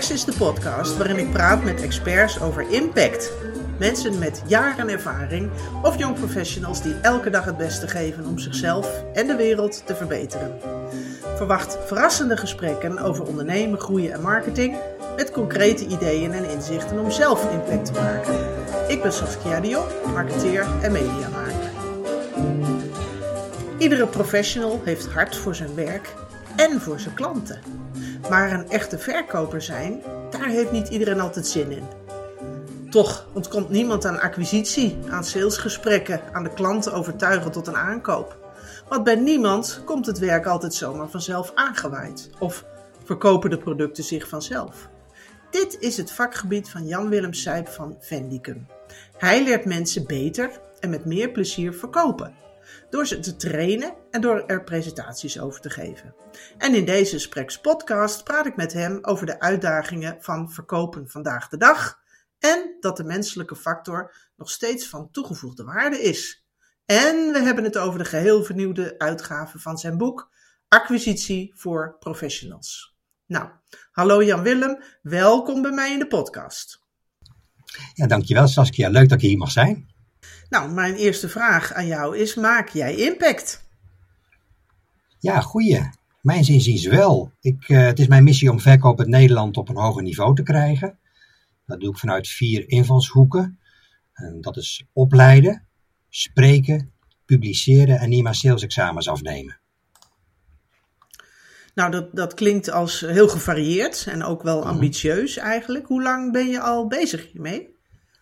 Is de podcast waarin ik praat met experts over impact. Mensen met jaren ervaring of jong professionals die elke dag het beste geven om zichzelf en de wereld te verbeteren. Verwacht verrassende gesprekken over ondernemen, groeien en marketing met concrete ideeën en inzichten om zelf impact te maken. Ik ben Saskia Dion, marketeer en mediamaker. Iedere professional heeft hart voor zijn werk en voor zijn klanten. Maar een echte verkoper zijn, daar heeft niet iedereen altijd zin in. Toch ontkomt niemand aan acquisitie, aan salesgesprekken, aan de klanten overtuigen tot een aankoop. Want bij niemand komt het werk altijd zomaar vanzelf aangewaaid. Of verkopen de producten zich vanzelf. Dit is het vakgebied van Jan-Willem Sijp van Vendicum. Hij leert mensen beter en met meer plezier verkopen door ze te trainen en door er presentaties over te geven. En in deze Spreks podcast praat ik met hem over de uitdagingen van verkopen vandaag de dag en dat de menselijke factor nog steeds van toegevoegde waarde is. En we hebben het over de geheel vernieuwde uitgave van zijn boek Acquisitie voor Professionals. Nou, hallo Jan Willem, welkom bij mij in de podcast. Ja, dankjewel Saskia, leuk dat ik hier mag zijn. Nou, mijn eerste vraag aan jou is: maak jij impact? Ja, goeie. Mijn is wel. Ik, uh, het is mijn missie om verkoop in Nederland op een hoger niveau te krijgen. Dat doe ik vanuit vier invalshoeken. En dat is opleiden, spreken, publiceren en NIMA salesexamens afnemen. Nou, dat, dat klinkt als heel gevarieerd en ook wel mhm. ambitieus eigenlijk. Hoe lang ben je al bezig hiermee?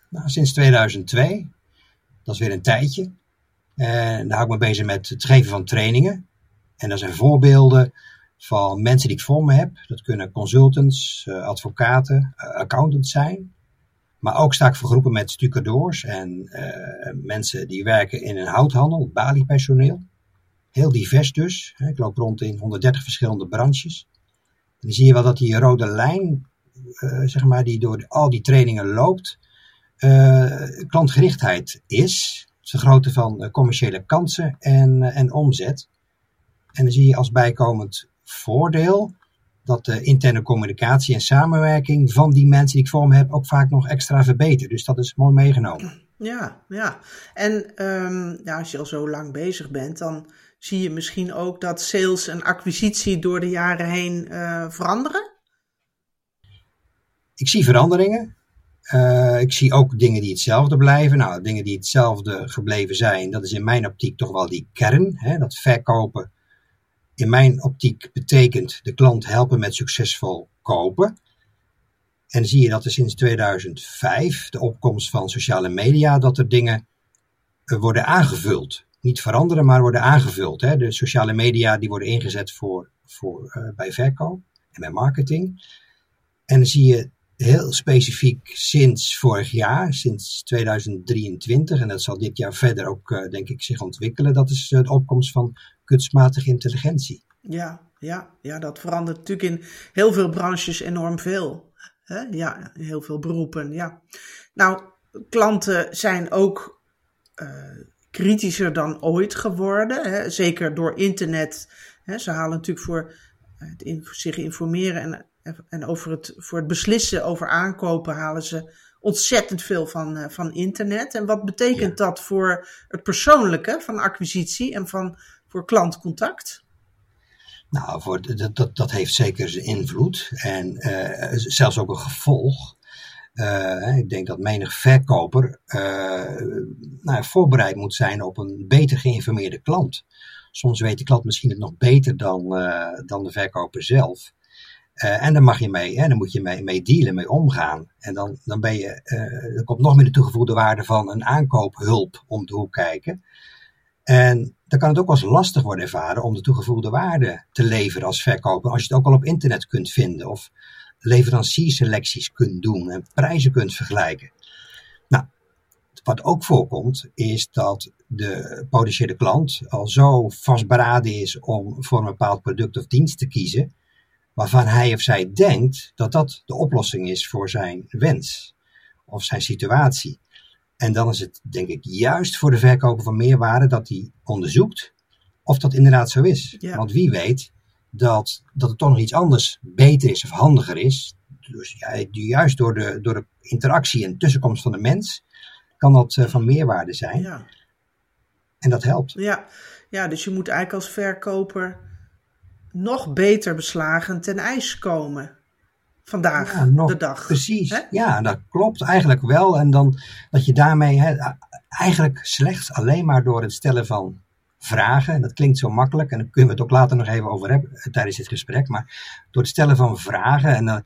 Nou, sinds 2002. Dat is weer een tijdje. En daar hou ik me bezig met het geven van trainingen. En dat zijn voorbeelden van mensen die ik voor me heb. Dat kunnen consultants, eh, advocaten, eh, accountants zijn. Maar ook sta ik voor groepen met stucadoors en mensen die werken in een houthandel, baliepersoneel. Heel divers dus. Ik loop rond in 130 verschillende branches. Dan zie je wel dat die rode lijn, zeg maar, die door al die trainingen loopt, klantgerichtheid is. de grootte van commerciële kansen en, uh, en omzet. En dan zie je als bijkomend voordeel dat de interne communicatie en samenwerking van die mensen die ik voor me heb ook vaak nog extra verbetert. Dus dat is mooi meegenomen. Ja, ja. En um, ja, als je al zo lang bezig bent, dan zie je misschien ook dat sales en acquisitie door de jaren heen veranderen? Ik zie veranderingen. Uh, ik zie ook dingen die hetzelfde blijven. Nou, dingen die hetzelfde gebleven zijn, dat is in mijn optiek toch wel die kern. Hè? Dat verkopen in mijn optiek betekent de klant helpen met succesvol kopen. En zie je dat er sinds 2005, de opkomst van sociale media, dat er dingen uh, worden aangevuld. Niet veranderen, maar worden aangevuld. Hè? De sociale media die worden ingezet voor, voor, uh, bij verkoop en bij marketing. En dan zie je heel specifiek sinds vorig jaar, sinds 2023, en dat zal dit jaar verder ook, uh, denk ik, zich ontwikkelen. Dat is uh, de opkomst van kunstmatige intelligentie. Ja, ja, ja, dat verandert natuurlijk in heel veel branches enorm veel. Hè? Ja, heel veel beroepen, ja. Nou, klanten zijn ook uh, kritischer dan ooit geworden, hè? zeker door internet. Hè? Ze halen natuurlijk voor het in, zich informeren en en over het, voor het beslissen over aankopen halen ze ontzettend veel van, uh, van internet. En wat betekent dat voor het persoonlijke van acquisitie en van, voor klantcontact? Nou, voor, dat, dat, dat heeft zeker zijn invloed en uh, zelfs ook een gevolg. Uh, ik denk dat menig verkoper nou, voorbereid moet zijn op een beter geïnformeerde klant. Soms weet de klant misschien het nog beter dan, dan de verkoper zelf. Uh, en dan mag je mee, hè, dan moet je mee, mee dealen, mee omgaan. En dan, dan ben je, uh, er komt nog meer de toegevoegde waarde van een aankoophulp om de hoek kijken. En dan kan het ook wel eens lastig worden ervaren om de toegevoegde waarde te leveren als verkoper, als je het ook al op internet kunt vinden of leverancierselecties kunt doen en prijzen kunt vergelijken. Nou, wat ook voorkomt is dat de potentiële klant al zo vastberaden is om voor een bepaald product of dienst te kiezen, waarvan hij of zij denkt dat dat de oplossing is voor zijn wens of zijn situatie. En dan is het, denk ik, juist voor de verkoper van meerwaarde dat hij onderzoekt of dat inderdaad zo is. Want wie weet dat, dat het toch nog iets anders beter is of handiger is, dus ja, juist door de, door de interactie en tussenkomst van de mens kan dat uh, van meerwaarde zijn. Ja. En dat helpt. Ja. ja, dus je moet eigenlijk als verkoper nog beter beslagen ten ijs komen. Vandaag, ja, nog, de dag. Precies, ja, dat klopt eigenlijk wel. En dan dat je daarmee eigenlijk slechts alleen maar door het stellen van vragen, en dat klinkt zo makkelijk, en daar kunnen we het ook later nog even over hebben eh, tijdens dit gesprek, maar door het stellen van vragen en uh,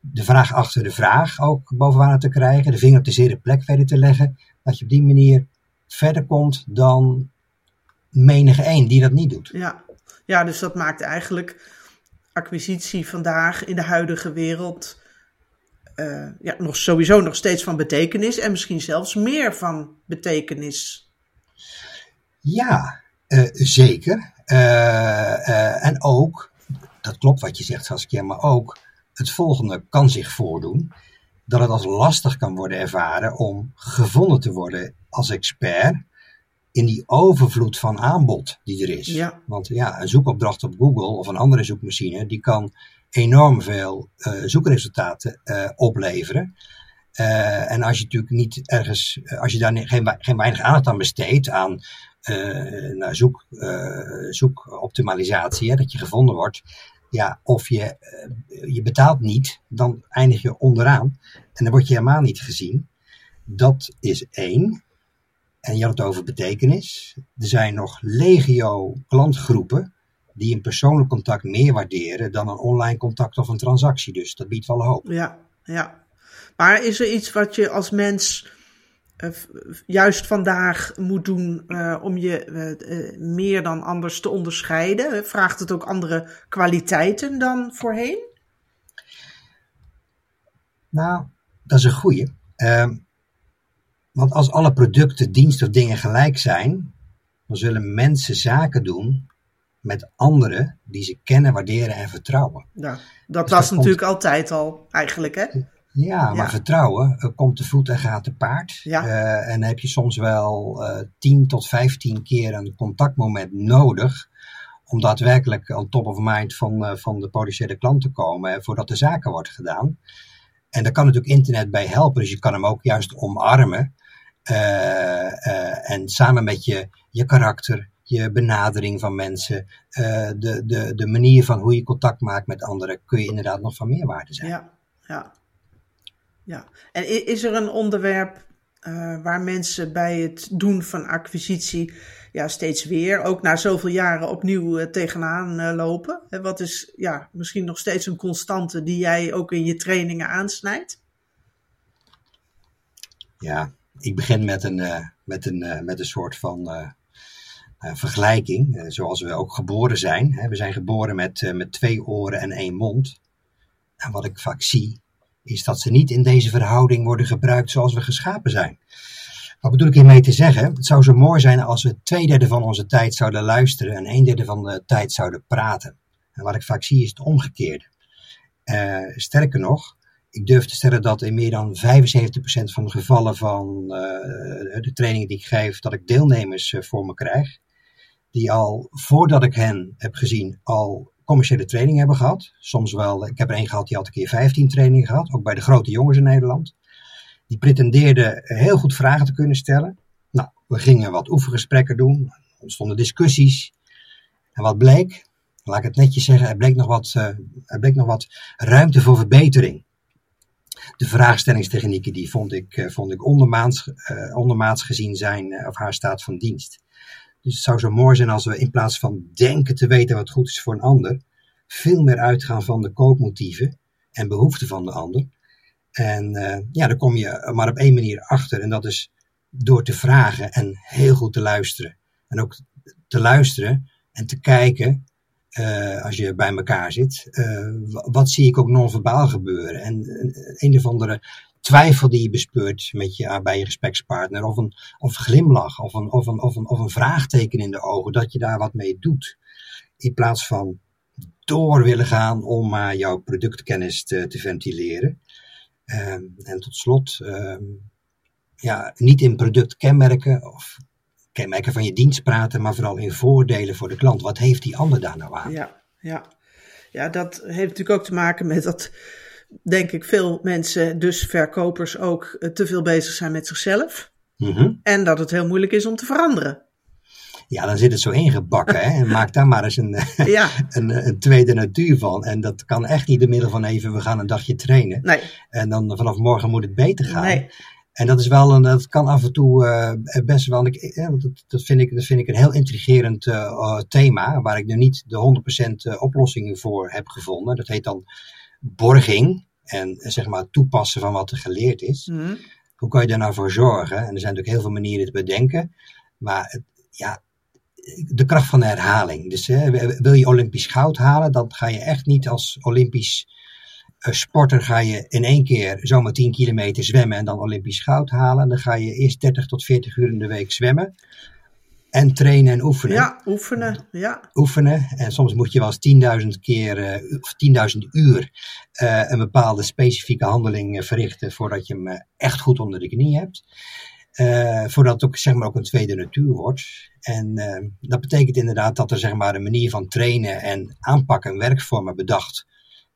de vraag achter de vraag ook bovenaan te krijgen, de vinger op de zere plek verder te leggen, dat je op die manier verder komt dan menige één die dat niet doet. Ja, ja dus dat maakt eigenlijk acquisitie vandaag in de huidige wereld uh, ja, nog sowieso nog steeds van betekenis en misschien zelfs meer van betekenis. Ja, uh, zeker. Uh, en ook, dat klopt wat je zegt Saskia, maar ook het volgende kan zich voordoen. Dat het als lastig kan worden ervaren om gevonden te worden als expert in die overvloed van aanbod die er is. Ja. Want ja, een zoekopdracht op Google of een andere zoekmachine, die kan enorm veel uh, zoekresultaten uh, opleveren. Uh, en als je natuurlijk niet ergens, als je daar geen, geen weinig aandacht aan besteedt, aan naar zoek, zoekoptimalisatie, hè, dat je gevonden wordt, ja, of je, je betaalt niet, dan eindig je onderaan en dan word je helemaal niet gezien. Dat is één. En je had het over betekenis. Er zijn nog legio klantgroepen die een persoonlijk contact meer waarderen dan een online contact of een transactie. Dus dat biedt wel hoop. Ja, ja. Maar is er iets wat je als mens uh, juist vandaag moet doen uh, om je uh, meer dan anders te onderscheiden? Vraagt het ook andere kwaliteiten dan voorheen? Nou, dat is een goeie. Ehm, want als alle producten, diensten of dingen gelijk zijn, dan zullen mensen zaken doen met anderen die ze kennen, waarderen en vertrouwen. Ja, dat dus was natuurlijk altijd al eigenlijk, hè? Ja, maar vertrouwen uh, komt te voet en gaat te paard. Ja. Uh, en heb je soms wel uh, 10 tot 15 keer een contactmoment nodig om daadwerkelijk aan top of mind van, eh, van de potentiële klant te komen voordat de zaken wordt gedaan. En daar kan natuurlijk internet bij helpen, dus je kan hem ook juist omarmen. En samen met je, je karakter, je benadering van mensen, uh, de, de, de manier van hoe je contact maakt met anderen, kun je inderdaad nog van meerwaarde zijn. Ja, ja. ja. En is er een onderwerp uh, waar mensen bij het doen van acquisitie ja, steeds weer, ook na zoveel jaren, opnieuw uh, tegenaan lopen? En wat is ja, misschien nog steeds een constante die jij ook in je trainingen aansnijdt? Ja, ik begin met een, met een, met een soort van uh, vergelijking, zoals we ook geboren zijn. Hè. We zijn geboren met, met twee oren en één mond. En wat ik vaak zie, is dat ze niet in deze verhouding worden gebruikt zoals we geschapen zijn. Wat bedoel ik hiermee te zeggen? Het zou zo mooi zijn als we twee derde van onze tijd zouden luisteren en een derde van de tijd zouden praten. En wat ik vaak zie is het omgekeerde. sterker nog, ik durf te stellen dat in meer dan 75% van de gevallen van de trainingen die ik geef, dat ik deelnemers voor me krijg die al voordat ik hen heb gezien al commerciële training hebben gehad. Soms wel, ik heb er één gehad die had een keer 15 trainingen gehad, ook bij de grote jongens in Nederland. Die pretendeerden heel goed vragen te kunnen stellen. Nou, we gingen wat oefengesprekken doen, er ontstonden discussies. En wat bleek? Laat ik het netjes zeggen, er bleek nog wat, uh, er bleek nog wat ruimte voor verbetering. De vraagstellingstechnieken die vond ik, uh, vond ik ondermaats, uh, ondermaats gezien zijn of haar staat van dienst. Dus het zou zo mooi zijn als we in plaats van denken te weten wat goed is voor een ander, veel meer uitgaan van de koopmotieven en behoeften van de ander. En ja, daar kom je maar op één manier achter. En dat is door te vragen en heel goed te luisteren. En ook te luisteren en te kijken, uh, als je bij elkaar zit, uh, wat zie ik ook non-verbaal gebeuren. En een of andere twijfel die je bespeurt met je, bij je gesprekspartner, of een, of glimlach, of een, of, een, of, een, of een vraagteken in de ogen, dat je daar wat mee doet. In plaats van door willen gaan om maar jouw productkennis te, te ventileren. Um, en tot slot, um, ja, niet in productkenmerken of kenmerken van je dienst praten, maar vooral in voordelen voor de klant. Wat heeft die ander daar nou aan? Ja, ja. ja dat heeft natuurlijk ook te maken met dat denk ik, veel mensen, dus verkopers ook, eh, te veel bezig zijn met zichzelf. Mhm. En dat het heel moeilijk is om te veranderen. Ja, dan zit het zo ingebakken. Hè? En maak daar maar eens een, Ja, een, een tweede natuur van. En dat kan echt niet door middel van even, we gaan een dagje trainen. nee, En dan vanaf morgen moet het beter gaan. nee. En dat is wel een, dat kan af en toe eh, best wel, ik, eh, want dat, dat, vind ik, dat vind ik een heel intrigerend eh, thema, waar ik nu niet de 100% eh, oplossingen voor heb gevonden. Dat heet dan borging en zeg maar toepassen van wat er geleerd is. Hm. Hoe kan je daar nou voor zorgen? En er zijn natuurlijk heel veel manieren te bedenken, maar het, ja, de kracht van de herhaling. Dus hè, wil je Olympisch goud halen, dan ga je echt niet als Olympisch sporter ga je in één keer zomaar 10 kilometer zwemmen en dan Olympisch goud halen. Dan ga je eerst 30 tot 40 uur in de week zwemmen. En trainen en oefenen. Ja, oefenen. Ja, Oefenen. En soms moet je wel eens 10.000 keer eh, of 10.000 uur eh, een bepaalde specifieke handeling eh, verrichten voordat je hem eh, echt goed onder de knie hebt. Eh, voordat het ook, zeg maar, ook een tweede natuur wordt. En eh, dat betekent inderdaad dat er zeg maar, een manier van trainen en aanpakken en werkvormen bedacht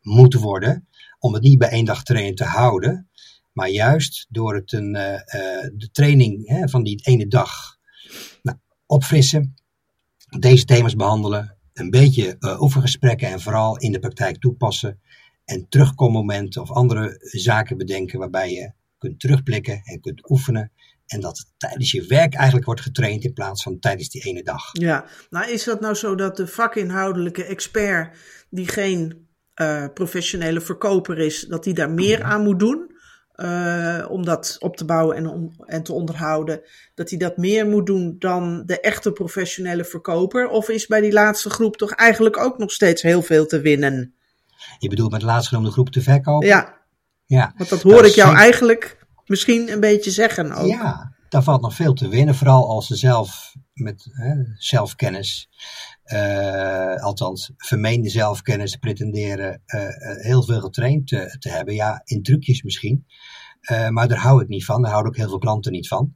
moeten worden. Om het niet bij één dag trainen te houden. Maar juist door het een, eh, eh, de training hè, van die ene dag nou, opfrissen. Deze thema's behandelen. Een beetje eh, oefengesprekken en vooral in de praktijk toepassen. En terugkommomenten of andere zaken bedenken waarbij je kunt terugblikken en kunt oefenen. En dat tijdens je werk eigenlijk wordt getraind in plaats van tijdens die ene dag. ja. Nou, is dat nou zo dat de vakinhoudelijke expert, die geen eh, professionele verkoper is, dat die daar meer aan moet doen? eh, om dat op te bouwen en, om, en te onderhouden, dat hij dat meer moet doen dan de echte professionele verkoper? Of is bij die laatste groep toch eigenlijk ook nog steeds heel veel te winnen? Je bedoelt met laatstgenoemde groep te verkopen? Ja, Ja, want dat hoor ik jou zeker. eigenlijk misschien een beetje zeggen ook. Ja, daar valt nog veel te winnen. Vooral als ze zelf met hè, zelfkennis, althans vermeende zelfkennis, pretenderen eh, eh, heel veel getraind te, te hebben. Ja, in trucjes misschien. Eh, maar daar hou ik niet van. Daar houden ook heel veel klanten niet van.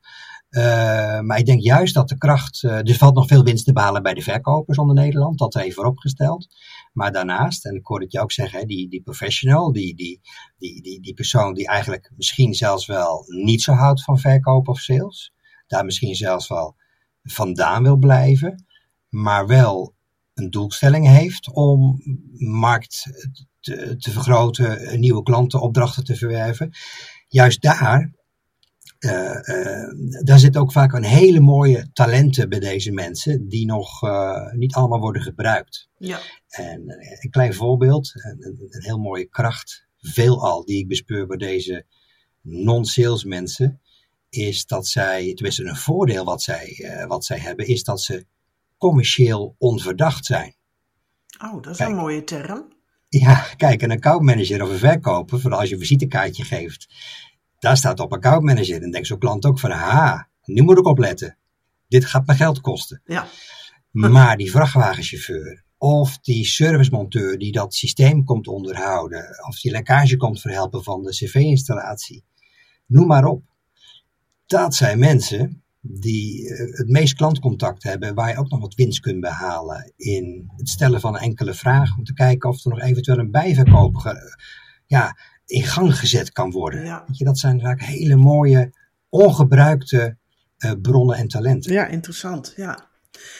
Eh, maar ik denk juist dat de kracht. eh, er valt nog veel winst te behalen bij de verkopers onder Nederland. Dat even vooropgesteld. Maar daarnaast, en ik hoor het je ook zeggen, die, die professional, die, die, die, die, die persoon die eigenlijk misschien zelfs wel niet zo houdt van verkoop of sales. Daar misschien zelfs wel vandaan wil blijven. Maar wel een doelstelling heeft om markt te, te vergroten, nieuwe klanten, opdrachten te verwerven. Juist daar eh, daar zit ook vaak een hele mooie talenten bij deze mensen, die nog eh, niet allemaal worden gebruikt. Ja. En een klein voorbeeld, een, een, heel mooie kracht, veelal die ik bespeur bij deze non-sales mensen, is dat zij, tenminste een voordeel wat zij, wat zij hebben, is dat ze commercieel onverdacht zijn. Oh, dat is Kijk. een mooie term. Ja, kijk, een accountmanager of een verkoper, vooral als je een visitekaartje geeft, daar staat op accountmanager. Dan denkt zo'n klant ook van, ha, nu moet ik opletten. Dit gaat me geld kosten. Ja. Maar die vrachtwagenchauffeur of die servicemonteur die dat systeem komt onderhouden, of die lekkage komt verhelpen van de cv-installatie, noem maar op. Dat zijn mensen die eh, het meest klantcontact hebben, waar je ook nog wat winst kunt behalen in het stellen van een enkele vraag, om te kijken of er nog eventueel een bijverkoop ge- ja, in gang gezet kan worden. Ja. Weet je, dat zijn vaak hele mooie, ongebruikte eh, bronnen en talenten. Ja, interessant. Ja.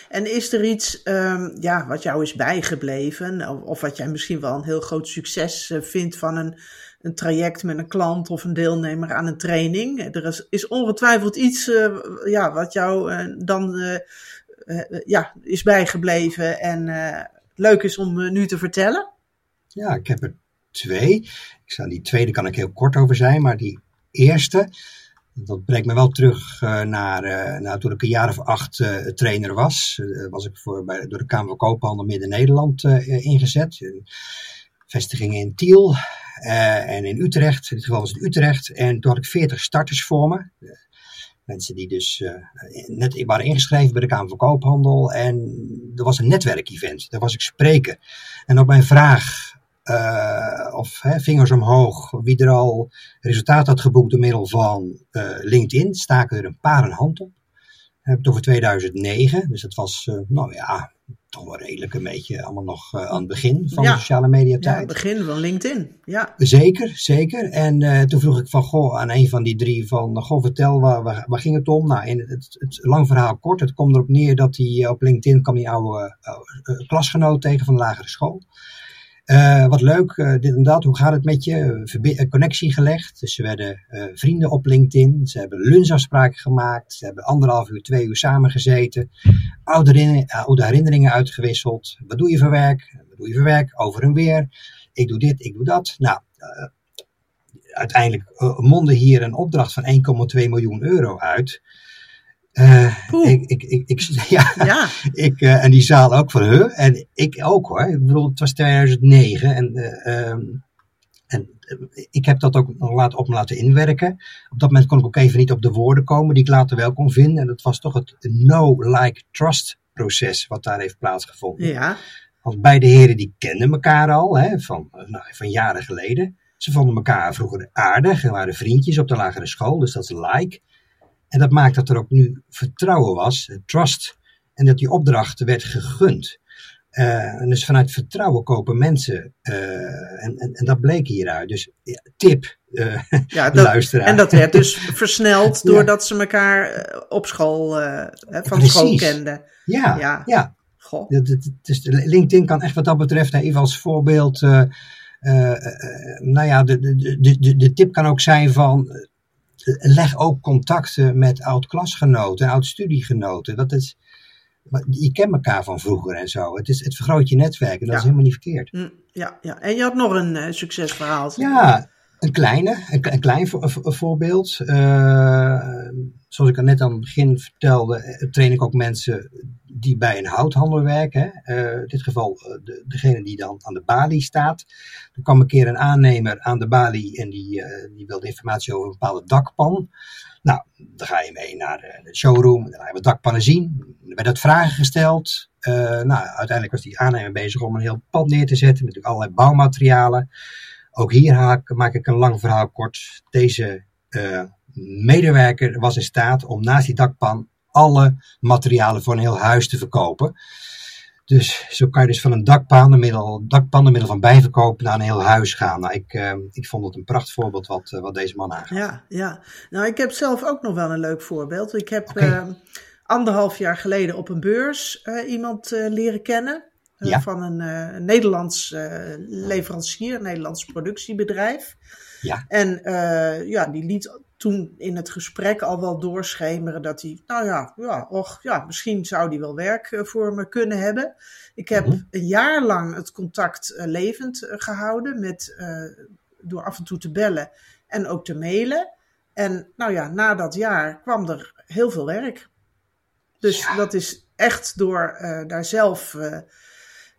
En is er iets ehm, ja, wat jou is bijgebleven, of, of wat jij misschien wel een heel groot succes eh, vindt van een, een traject met een klant of een deelnemer aan een training? Er is, is ongetwijfeld iets eh, ja, wat jou eh, dan eh, ja, is bijgebleven en leuk is om nu te vertellen? Ja, ik heb er twee. Ik zou, die tweede kan ik heel kort over zijn, maar die eerste, dat brengt me wel terug naar, naar toen ik een jaar of acht trainer was. Was ik voor, bij, door de Kamer van Koophandel Midden-Nederland ingezet. Een vestiging in Tiel en in Utrecht. In dit geval was het Utrecht. En toen had ik veertig starters voor me. Eh, Mensen die dus eh, net waren ingeschreven bij de Kamer van Koophandel. En er was een netwerkevent. Daar was ik spreken. En op mijn vraag eh, of hè, vingers omhoog, wie er al resultaat had geboekt door middel van eh, LinkedIn, staken er een paar een hand op. We hebben het over 2009, dus dat was, eh, nou ja, toch wel redelijk een beetje allemaal nog aan het begin van de sociale media tijd. Ja, het begin van LinkedIn, ja. Zeker, zeker. En toen vroeg ik van, goh, aan een van die drie van, goh, vertel, waar, waar, waar ging het om? Nou, in het, het, lang verhaal kort, het komt erop neer dat hij op LinkedIn kwam die oude klasgenoot tegen van de lagere school. Uh, wat leuk, uh, dit en dat, hoe gaat het met je? Verbi connectie gelegd. Dus ze werden vrienden op LinkedIn. Ze hebben lunchafspraken gemaakt. Ze hebben anderhalf uur, twee uur samengezeten. Oude, oude herinneringen uitgewisseld. Wat doe je voor werk? Wat doe je voor werk? Over en weer. Ik doe dit, ik doe dat. Nou, uiteindelijk mondde hier een opdracht van 1,2 miljoen euro uit. Uh, ik, ik, ik, ik, ja, ja. Ik, uh, en die zaal ook van hun. En ik ook hoor. Ik bedoel, het was 2009 en, uh, um, en ik heb dat ook nog laten, op me laten inwerken. Op dat moment kon ik ook even niet op de woorden komen die ik later wel kon vinden. En dat was toch het know-like-trust proces wat daar heeft plaatsgevonden. Ja. Want beide heren die kenden elkaar al hè, van, nou, van jaren geleden. Ze vonden elkaar vroeger aardig en waren vriendjes op de lagere school, dus dat is like. En dat maakt dat er ook nu vertrouwen was, trust, en dat die opdracht werd gegund. Uh, en dus vanuit vertrouwen kopen mensen. Uh, en, en, en, dat bleek hieruit. Dus ja, tip, uh, ja, dat, luisteraar. En dat werd dus versneld doordat ze elkaar op school, van Precies. school kenden. Ja, ja. ja. Goh. Dus LinkedIn kan echt wat dat betreft, even als voorbeeld. nou ja, de, de, de, de tip kan ook zijn van leg ook contacten met oud-klasgenoten en oud-studiegenoten. Dat is, je kent elkaar van vroeger en zo. Het, is, het vergroot je netwerk en dat is helemaal niet verkeerd. Mm, ja, ja, en je had nog een uh, succesverhaal. Ja, een kleine, een, een klein voorbeeld. Uh, zoals ik al net aan het begin vertelde, eh, train ik ook mensen die bij een houthandel werken. Uh, in dit geval de, degene die dan aan de balie staat. Er kwam een keer een aannemer aan de balie en die, die wilde informatie over een bepaalde dakpan. Nou, dan ga je mee naar de showroom, dan ga je wat dakpannen zien. Er werden vragen gesteld. nou, uiteindelijk was die aannemer bezig om een heel pand neer te zetten met allerlei bouwmaterialen. Ook hier maak ik een lang verhaal kort. Deze medewerker was in staat om naast die dakpan alle materialen voor een heel huis te verkopen. Dus zo kan je dus van een dakpan middel, van bijverkoop naar een heel huis gaan. Nou, ik, uh, ik vond het een prachtvoorbeeld wat, uh, wat deze man aangaat. Ja, ja, nou ik heb zelf ook nog wel een leuk voorbeeld. Ik heb okay. anderhalf jaar geleden op een beurs iemand leren kennen. Eh, van een Nederlands leverancier, een Nederlands productiebedrijf. Ja. En ja, die liet toen in het gesprek al wel doorschemeren dat hij, nou ja, ja, och, ja misschien zou die wel werk voor me kunnen hebben. Ik heb mhm. een jaar lang het contact levend gehouden met, door af en toe te bellen en ook te mailen. En nou ja, na dat jaar kwam er heel veel werk. Dus dat is echt door daar zelf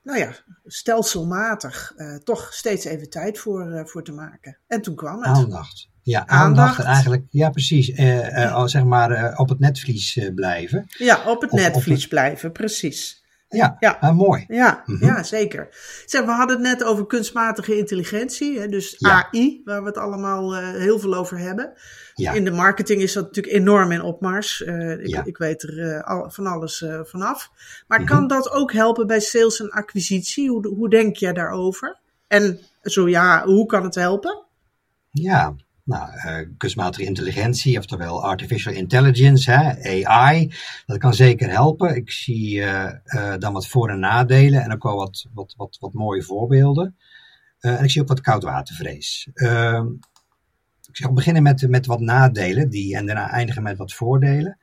nou ja, stelselmatig toch steeds even tijd voor, voor te maken. En toen kwam het. Aandacht. Ja, aandacht, eigenlijk, ja precies, uh, zeg maar op het netvlies blijven. Ja, op het netvlies blijven, precies. Ja, ja. Ah, mooi. Ja, mhm. ja, zeker. Zeg, we hadden het net over kunstmatige intelligentie, hè, dus AI, waar we het allemaal heel veel over hebben. Ja. In de marketing is dat natuurlijk enorm in opmars. Uh, ik, ik, weet er uh, al, van alles vanaf. Maar mm -hmm. kan dat ook helpen bij sales en acquisitie? Hoe, hoe denk jij daarover? En zo ja, hoe kan het helpen? Ja, nou, kunstmatige intelligentie, oftewel artificial intelligence, hè, AI, dat kan zeker helpen. Ik zie dan wat voor- en nadelen en ook wel wat, wat, wat, wat mooie voorbeelden. en ik zie ook wat koudwatervrees. Ehm, ik zal beginnen met, met wat nadelen die, en daarna eindigen met wat voordelen.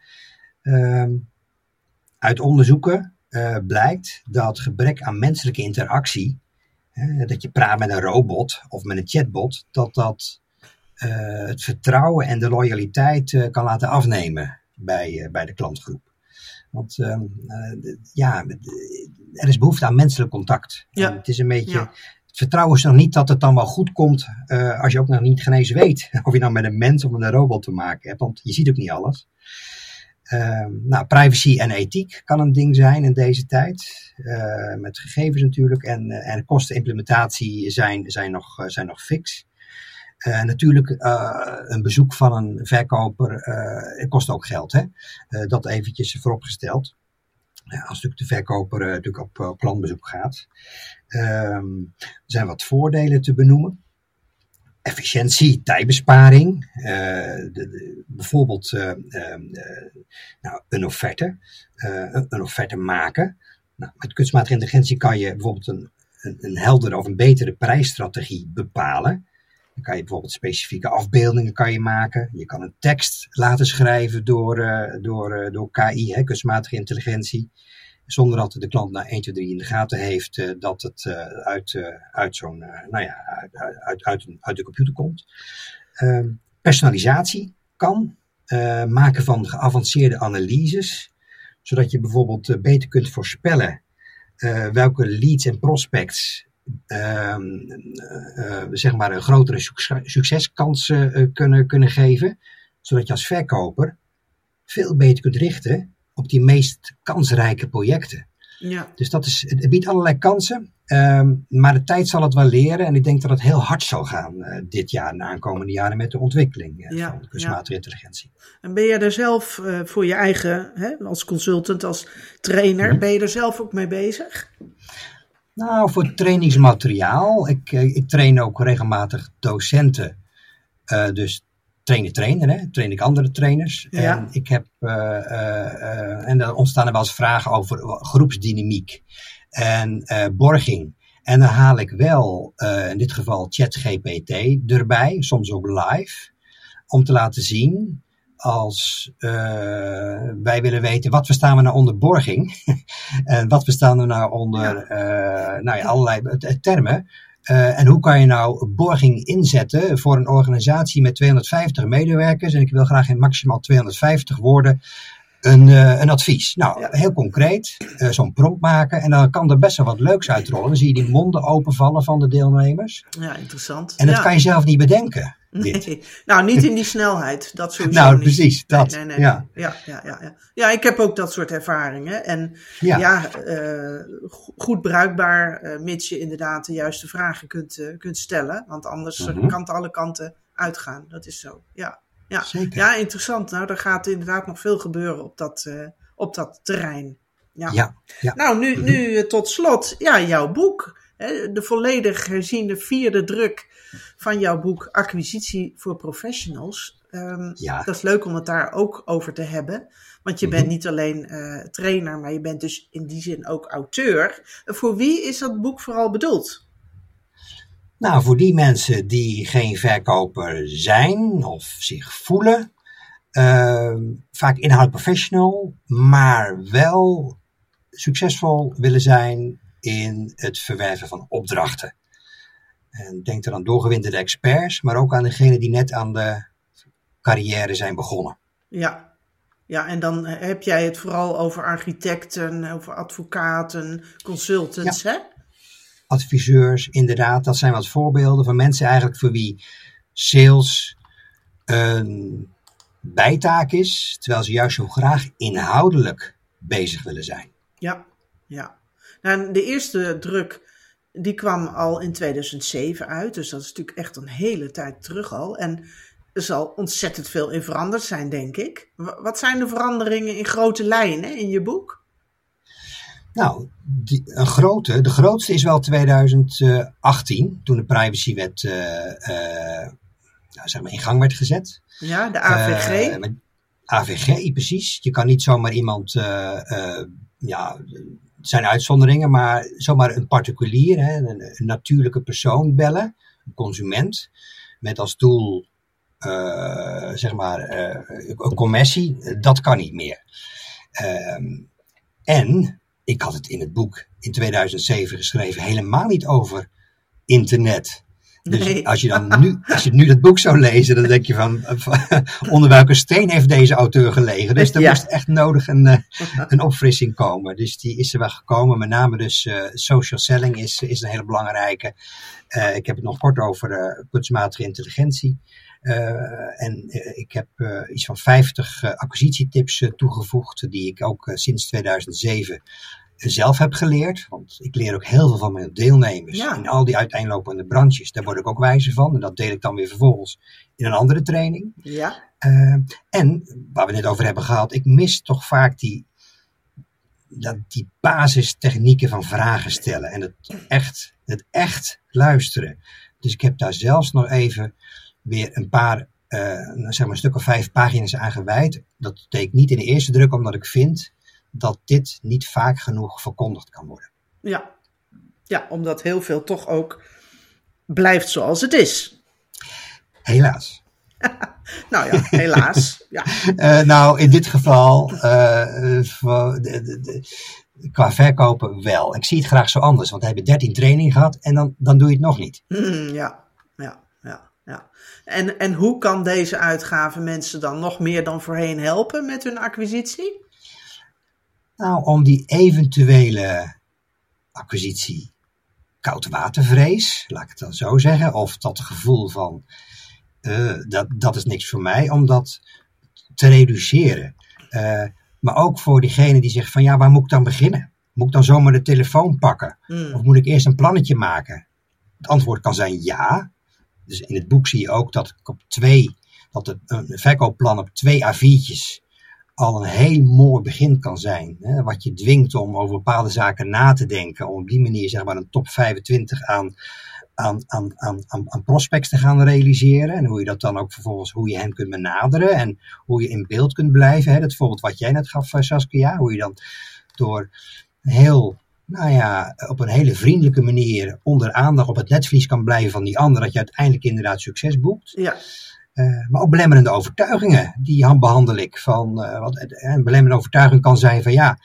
Uh, uit onderzoeken blijkt dat gebrek aan menselijke interactie, dat je praat met een robot of met een chatbot, dat dat het vertrouwen en de loyaliteit uh, kan laten afnemen bij, bij de klantgroep. Want ehm, ja, er is behoefte aan menselijk contact. Ja. het is een beetje, ja vertrouwen ze nog niet dat het dan wel goed komt uh, als je ook nog niet genees weet of je nou met een mens of met een robot te maken hebt, want je ziet ook niet alles. Uh, nou, privacy en ethiek kan een ding zijn in deze tijd, met gegevens natuurlijk, en, en kostenimplementatie zijn, zijn, nog, zijn nog fix. Natuurlijk, een bezoek van een verkoper kost ook geld, hè? dat eventjes vooropgesteld. als natuurlijk de verkoper natuurlijk op, klantbezoek gaat. Ehm, er zijn wat voordelen te benoemen efficiëntie, tijdbesparing. de, bijvoorbeeld uh, nou, een offerte. Een, offerte maken. Nou, met kunstmatige intelligentie kan je bijvoorbeeld een, een, een heldere of een betere prijsstrategie bepalen. Dan kan je bijvoorbeeld specifieke afbeeldingen kan je maken. Je kan een tekst laten schrijven door, uh, door, uh, door KI, kunstmatige intelligentie. Zonder dat de klant na 1, 2, 3 in de gaten heeft uh, dat het uit, uit zo'n, nou ja, uit, uit, uit, uit, de computer komt. Ehm, personalisatie kan. maken van geavanceerde analyses. Zodat je bijvoorbeeld beter kunt voorspellen welke leads en prospects Ehm, eh, zeg maar een grotere succeskans uh, kunnen, kunnen geven. Zodat je als verkoper veel beter kunt richten op die meest kansrijke projecten. Ja. Dus dat is, het biedt allerlei kansen, ehm, maar de tijd zal het wel leren. En ik denk dat het heel hard zal gaan uh, dit jaar en de aankomende jaren met de ontwikkeling van kunstmatige ja. intelligentie. En ben je er zelf voor je eigen, hè, als consultant, als trainer, -hmm. ben je er zelf ook mee bezig? Nou, voor trainingsmateriaal. Ik, eh, ik train ook regelmatig docenten. Uh, dus trainen trainer, hè? train ik andere trainers. Ja. En, ik heb, uh, en dan ontstaan er wel eens vragen over groepsdynamiek en borging. En dan haal ik wel, in dit geval ChatGPT erbij, soms ook live, om te laten zien als uh, wij willen weten wat verstaan we nou onder borging en wat verstaan we nou onder uh, nou ja, allerlei termen. Uh, en hoe kan je nou borging inzetten voor een organisatie met 250 medewerkers en ik wil graag in maximaal 250 woorden een, een advies. Nou, ja. heel concreet, zo'n prompt maken en dan kan er best wel wat leuks uitrollen. Dan zie je die monden openvallen van de deelnemers. Ja, interessant. En dat kan je zelf niet bedenken. Nee, nou niet in die snelheid, dat sowieso Nou, niet. precies, dat. Nee, nee, nee. Ja. Ja, ja, ja, ja. ja, ik heb ook dat soort ervaringen. En ja, ja uh, goed bruikbaar, uh, mits je inderdaad de juiste vragen kunt, uh, kunt stellen. Want anders mm -hmm. kan het alle kanten uitgaan. Dat is zo, ja. Ja. Zeker. ja, interessant. Nou, er gaat inderdaad nog veel gebeuren op dat, op dat terrein. Ja. Ja, ja. Nou, nu, nu tot slot, ja, jouw boek. Hè, de volledig herziende vierde druk van jouw boek Acquisitie voor Professionals. Um, ja. Dat is leuk om het daar ook over te hebben. Want je mm -hmm. bent niet alleen uh, trainer, maar je bent dus in die zin ook auteur. Voor wie is dat boek vooral bedoeld? Nou, voor die mensen die geen verkoper zijn of zich voelen. Uh, vaak inhoud professional, maar wel succesvol willen zijn in het verwerven van opdrachten. En denk er aan doorgewinterde experts, maar ook aan degenen die net aan de carrière zijn begonnen. Ja, ja en dan heb jij het vooral over architecten, over advocaten, consultants, ja. hè? Adviseurs, inderdaad. Dat zijn wat voorbeelden van mensen eigenlijk voor wie sales een bijtaak is, terwijl ze juist zo graag inhoudelijk bezig willen zijn. Ja, ja. Nou, de eerste druk die kwam al in 2007 uit, dus dat is natuurlijk echt een hele tijd terug al. En er zal ontzettend veel in veranderd zijn, denk ik. Wat zijn de veranderingen in grote lijnen in je boek? Nou, die, een grote, de grootste is wel 2018, toen de privacywet uh, uh, nou, zeg maar in gang werd gezet. Ja, de AVG. Uh, AVG, precies. Je kan niet zomaar iemand ja, zijn uitzonderingen, maar zomaar een particulier, hè, een, natuurlijke persoon bellen, een consument, met als doel, uh, zeg maar, uh, een commissie, dat kan niet meer. Um, en ik had het in het boek in 2007 geschreven helemaal niet over internet. Dus nee. als je dan nu, als je nu dat boek zou lezen, dan denk je van, onder welke steen heeft deze auteur gelegen? Dus er ja. moest echt nodig een, een opfrissing komen. Dus die is er wel gekomen. Met name dus uh, social selling is, is een hele belangrijke. Uh, ik heb het nog kort over uh, kunstmatige intelligentie. en ik heb iets van 50 acquisitietips toegevoegd, die ik ook sinds 2007 zelf heb geleerd. Want ik leer ook heel veel van mijn deelnemers ja. in al die uiteenlopende branches. Daar word ik ook wijzer van. En dat deel ik dan weer vervolgens in een andere training. Ja. Uh, en waar we net over hebben gehad, ik mis toch vaak die, dat die basistechnieken van vragen stellen en het echt, het echt luisteren. Dus ik heb daar zelfs nog even weer een paar, uh, zeg maar een stuk of vijf pagina's aan gewijd. Dat deed ik niet in de eerste druk, omdat ik vind dat dit niet vaak genoeg verkondigd kan worden. Ja, ja omdat heel veel toch ook blijft zoals het is. Helaas. nou ja, helaas. ja. Uh, nou, in dit geval, uh, de, de, de, qua verkopen wel. Ik zie het graag zo anders, want we hebben 13 trainingen gehad en dan, dan doe je het nog niet. Mm, ja, ja, ja, ja. En, en hoe kan deze uitgave mensen dan nog meer dan voorheen helpen met hun acquisitie? Nou, om die eventuele acquisitie koudwatervrees, laat ik het dan zo zeggen, of dat gevoel van uh, dat, dat is niks voor mij, om dat te reduceren. Uh, maar ook voor diegene die zegt van ja, waar moet ik dan beginnen? Moet ik dan zomaar de telefoon pakken? Mm. Of moet ik eerst een plannetje maken? Het antwoord kan zijn ja. Dus in het boek zie je ook dat ik op twee, dat het, een verkoopplan op twee A4'tjes al een heel mooi begin kan zijn. Hè? Wat je dwingt om over bepaalde zaken na te denken. Om op die manier zeg maar een top 25 aan, aan, aan, aan, aan prospects te gaan realiseren. En hoe je dat dan ook vervolgens, hoe je hen kunt benaderen. En hoe je in beeld kunt blijven. Hè? Dat voorbeeld wat jij net gaf, eh, Saskia. Hoe je dan door heel nou ja, op een hele vriendelijke manier onder aandacht op het netvlies kan blijven van die ander, dat je uiteindelijk inderdaad succes boekt. Ja. Uh, maar ook belemmerende overtuigingen, die behandel ik. Van, uh, wat, een belemmerende overtuiging kan zijn van ja,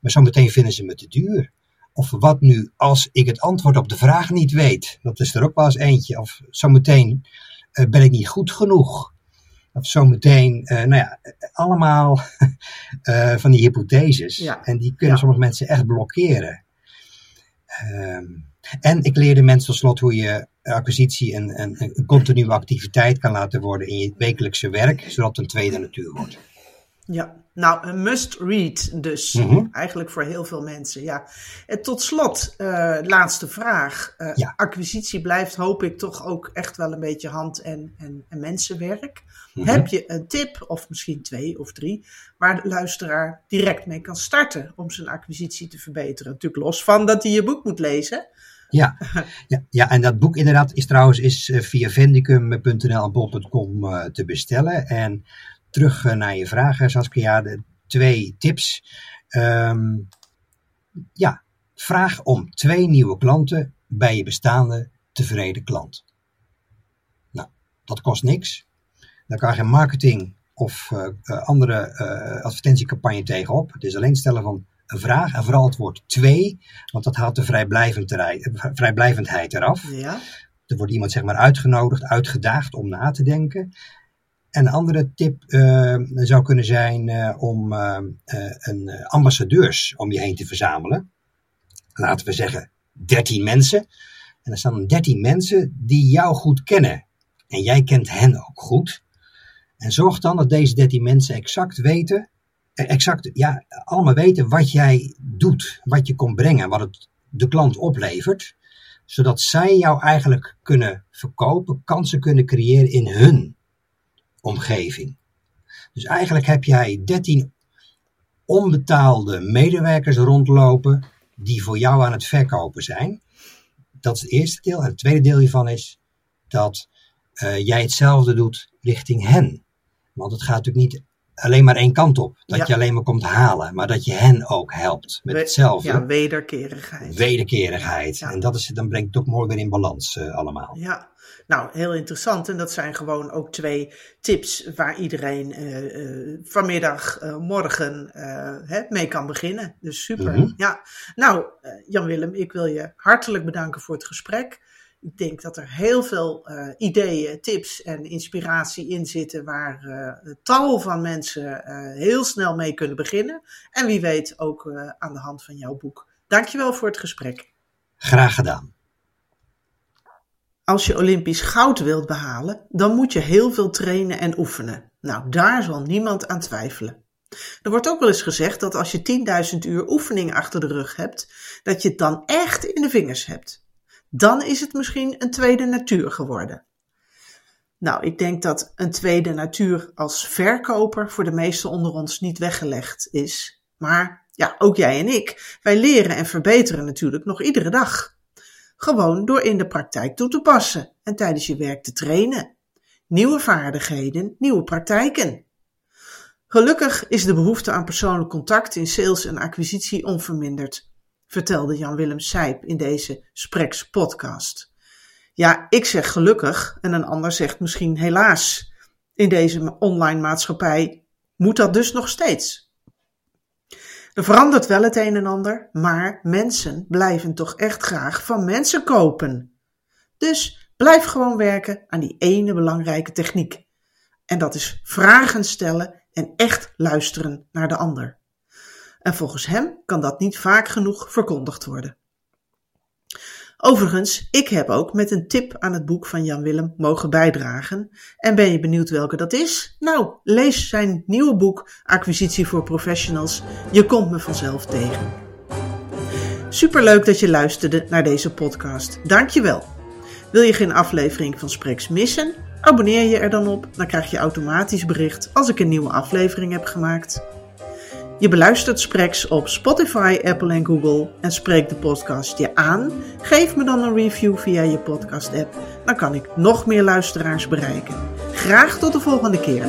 maar zometeen vinden ze me te duur. Of wat nu als ik het antwoord op de vraag niet weet? Dat is er ook wel eens eentje. Of zometeen uh, ben ik niet goed genoeg. Of zometeen, nou ja, allemaal van die hypotheses. Ja. En die kunnen Ja. sommige mensen echt blokkeren. Ehm, en ik leerde mensen tot slot hoe je acquisitie een, een, een continue activiteit kan laten worden in je wekelijkse werk, zodat het een tweede natuur wordt. Ja, nou, een must read dus. Mhm. Eigenlijk voor heel veel mensen, ja. En tot slot, eh, laatste vraag. Eh, Ja. Acquisitie blijft, hoop ik, toch ook echt wel een beetje hand- en, en, en mensenwerk. Mhm. Heb je een tip, of misschien twee of drie, waar de luisteraar direct mee kan starten om zijn acquisitie te verbeteren? Natuurlijk los van dat hij je boek moet lezen. Ja, ja, ja, en dat boek inderdaad is trouwens is eh, via vendicum.nl en bol.com eh, te bestellen. En terug eh, naar je vragen, Saskia, de twee tips. Ehm, ja, vraag om twee nieuwe klanten bij je bestaande tevreden klant. Nou, dat kost niks. Daar kan je geen marketing of andere advertentiecampagne tegenop. Het is alleen stellen van vraag en vooral het woord twee, want dat haalt de vrijblijvendheid, eraf. Ja, Er wordt iemand zeg maar uitgenodigd, uitgedaagd om na te denken. En een andere tip eh, zou kunnen zijn eh, om eh, een ambassadeurs om je heen te verzamelen. Laten we zeggen 13 mensen. En er staan 13 mensen die jou goed kennen. En jij kent hen ook goed. En zorg dan dat deze 13 mensen exact weten, exact, ja, allemaal weten wat jij doet, wat je komt brengen, wat het de klant oplevert zodat zij jou eigenlijk kunnen verkopen, kansen kunnen creëren in hun omgeving. Dus eigenlijk heb jij 13 onbetaalde medewerkers rondlopen die voor jou aan het verkopen zijn. Dat is het eerste deel. En het tweede deel hiervan is dat eh, jij hetzelfde doet richting hen. Want het gaat natuurlijk niet alleen maar één kant op. Dat Ja. je alleen maar komt halen, maar dat je hen ook helpt met We- hetzelfde ja wederkerigheid. wederkerigheid. Ja. En dat is, dan brengt het ook mooi weer in balans eh, allemaal. Ja, nou heel interessant. En dat zijn gewoon ook twee tips waar iedereen eh, eh, vanmiddag, morgen hè, mee kan beginnen. Dus super. Mhm. Ja, nou Jan-Willem, ik wil je hartelijk bedanken voor het gesprek. Ik denk dat er heel veel eh, ideeën, tips en inspiratie in zitten waar eh, tal van mensen eh, heel snel mee kunnen beginnen. En wie weet ook aan de hand van jouw boek. Dankjewel voor het gesprek. Graag gedaan. Als je Olympisch goud wilt behalen, dan moet je heel veel trainen en oefenen. Nou, daar zal niemand aan twijfelen. Er wordt ook wel eens gezegd dat als je 10.000 uur oefening achter de rug hebt, dat je het dan echt in de vingers hebt. Dan is het misschien een tweede natuur geworden. Nou, ik denk dat een tweede natuur als verkoper voor de meesten onder ons niet weggelegd is. Maar Ja, ook jij en ik. Wij leren en verbeteren natuurlijk nog iedere dag. Gewoon door in de praktijk toe te passen en tijdens je werk te trainen. Nieuwe vaardigheden, nieuwe praktijken. Gelukkig is de behoefte aan persoonlijk contact in sales en acquisitie onverminderd, vertelde Jan-Willem Sijp in deze Spreks podcast. Ja, ik zeg gelukkig en een ander zegt misschien helaas. In deze online maatschappij moet dat dus nog steeds. Er verandert wel het een en ander, maar mensen blijven toch echt graag van mensen kopen. Dus blijf gewoon werken aan die ene belangrijke techniek. En dat is vragen stellen en echt luisteren naar de ander. En volgens hem kan dat niet vaak genoeg verkondigd worden. Overigens, ik heb ook met een tip aan het boek van Jan Willem mogen bijdragen. En ben je benieuwd welke dat is? Nou, lees zijn nieuwe boek Acquisitie voor Professionals. Je komt me vanzelf tegen. Superleuk dat je luisterde naar deze podcast. Dankjewel. Wil je geen aflevering van Spreks missen? Abonneer je er dan op, dan krijg je automatisch bericht als ik een nieuwe aflevering heb gemaakt. Je beluistert Spreks op Spotify, Apple en Google en spreekt de podcast je aan. Geef me dan een review via je podcast-app. Dan kan ik nog meer luisteraars bereiken. Graag tot de volgende keer.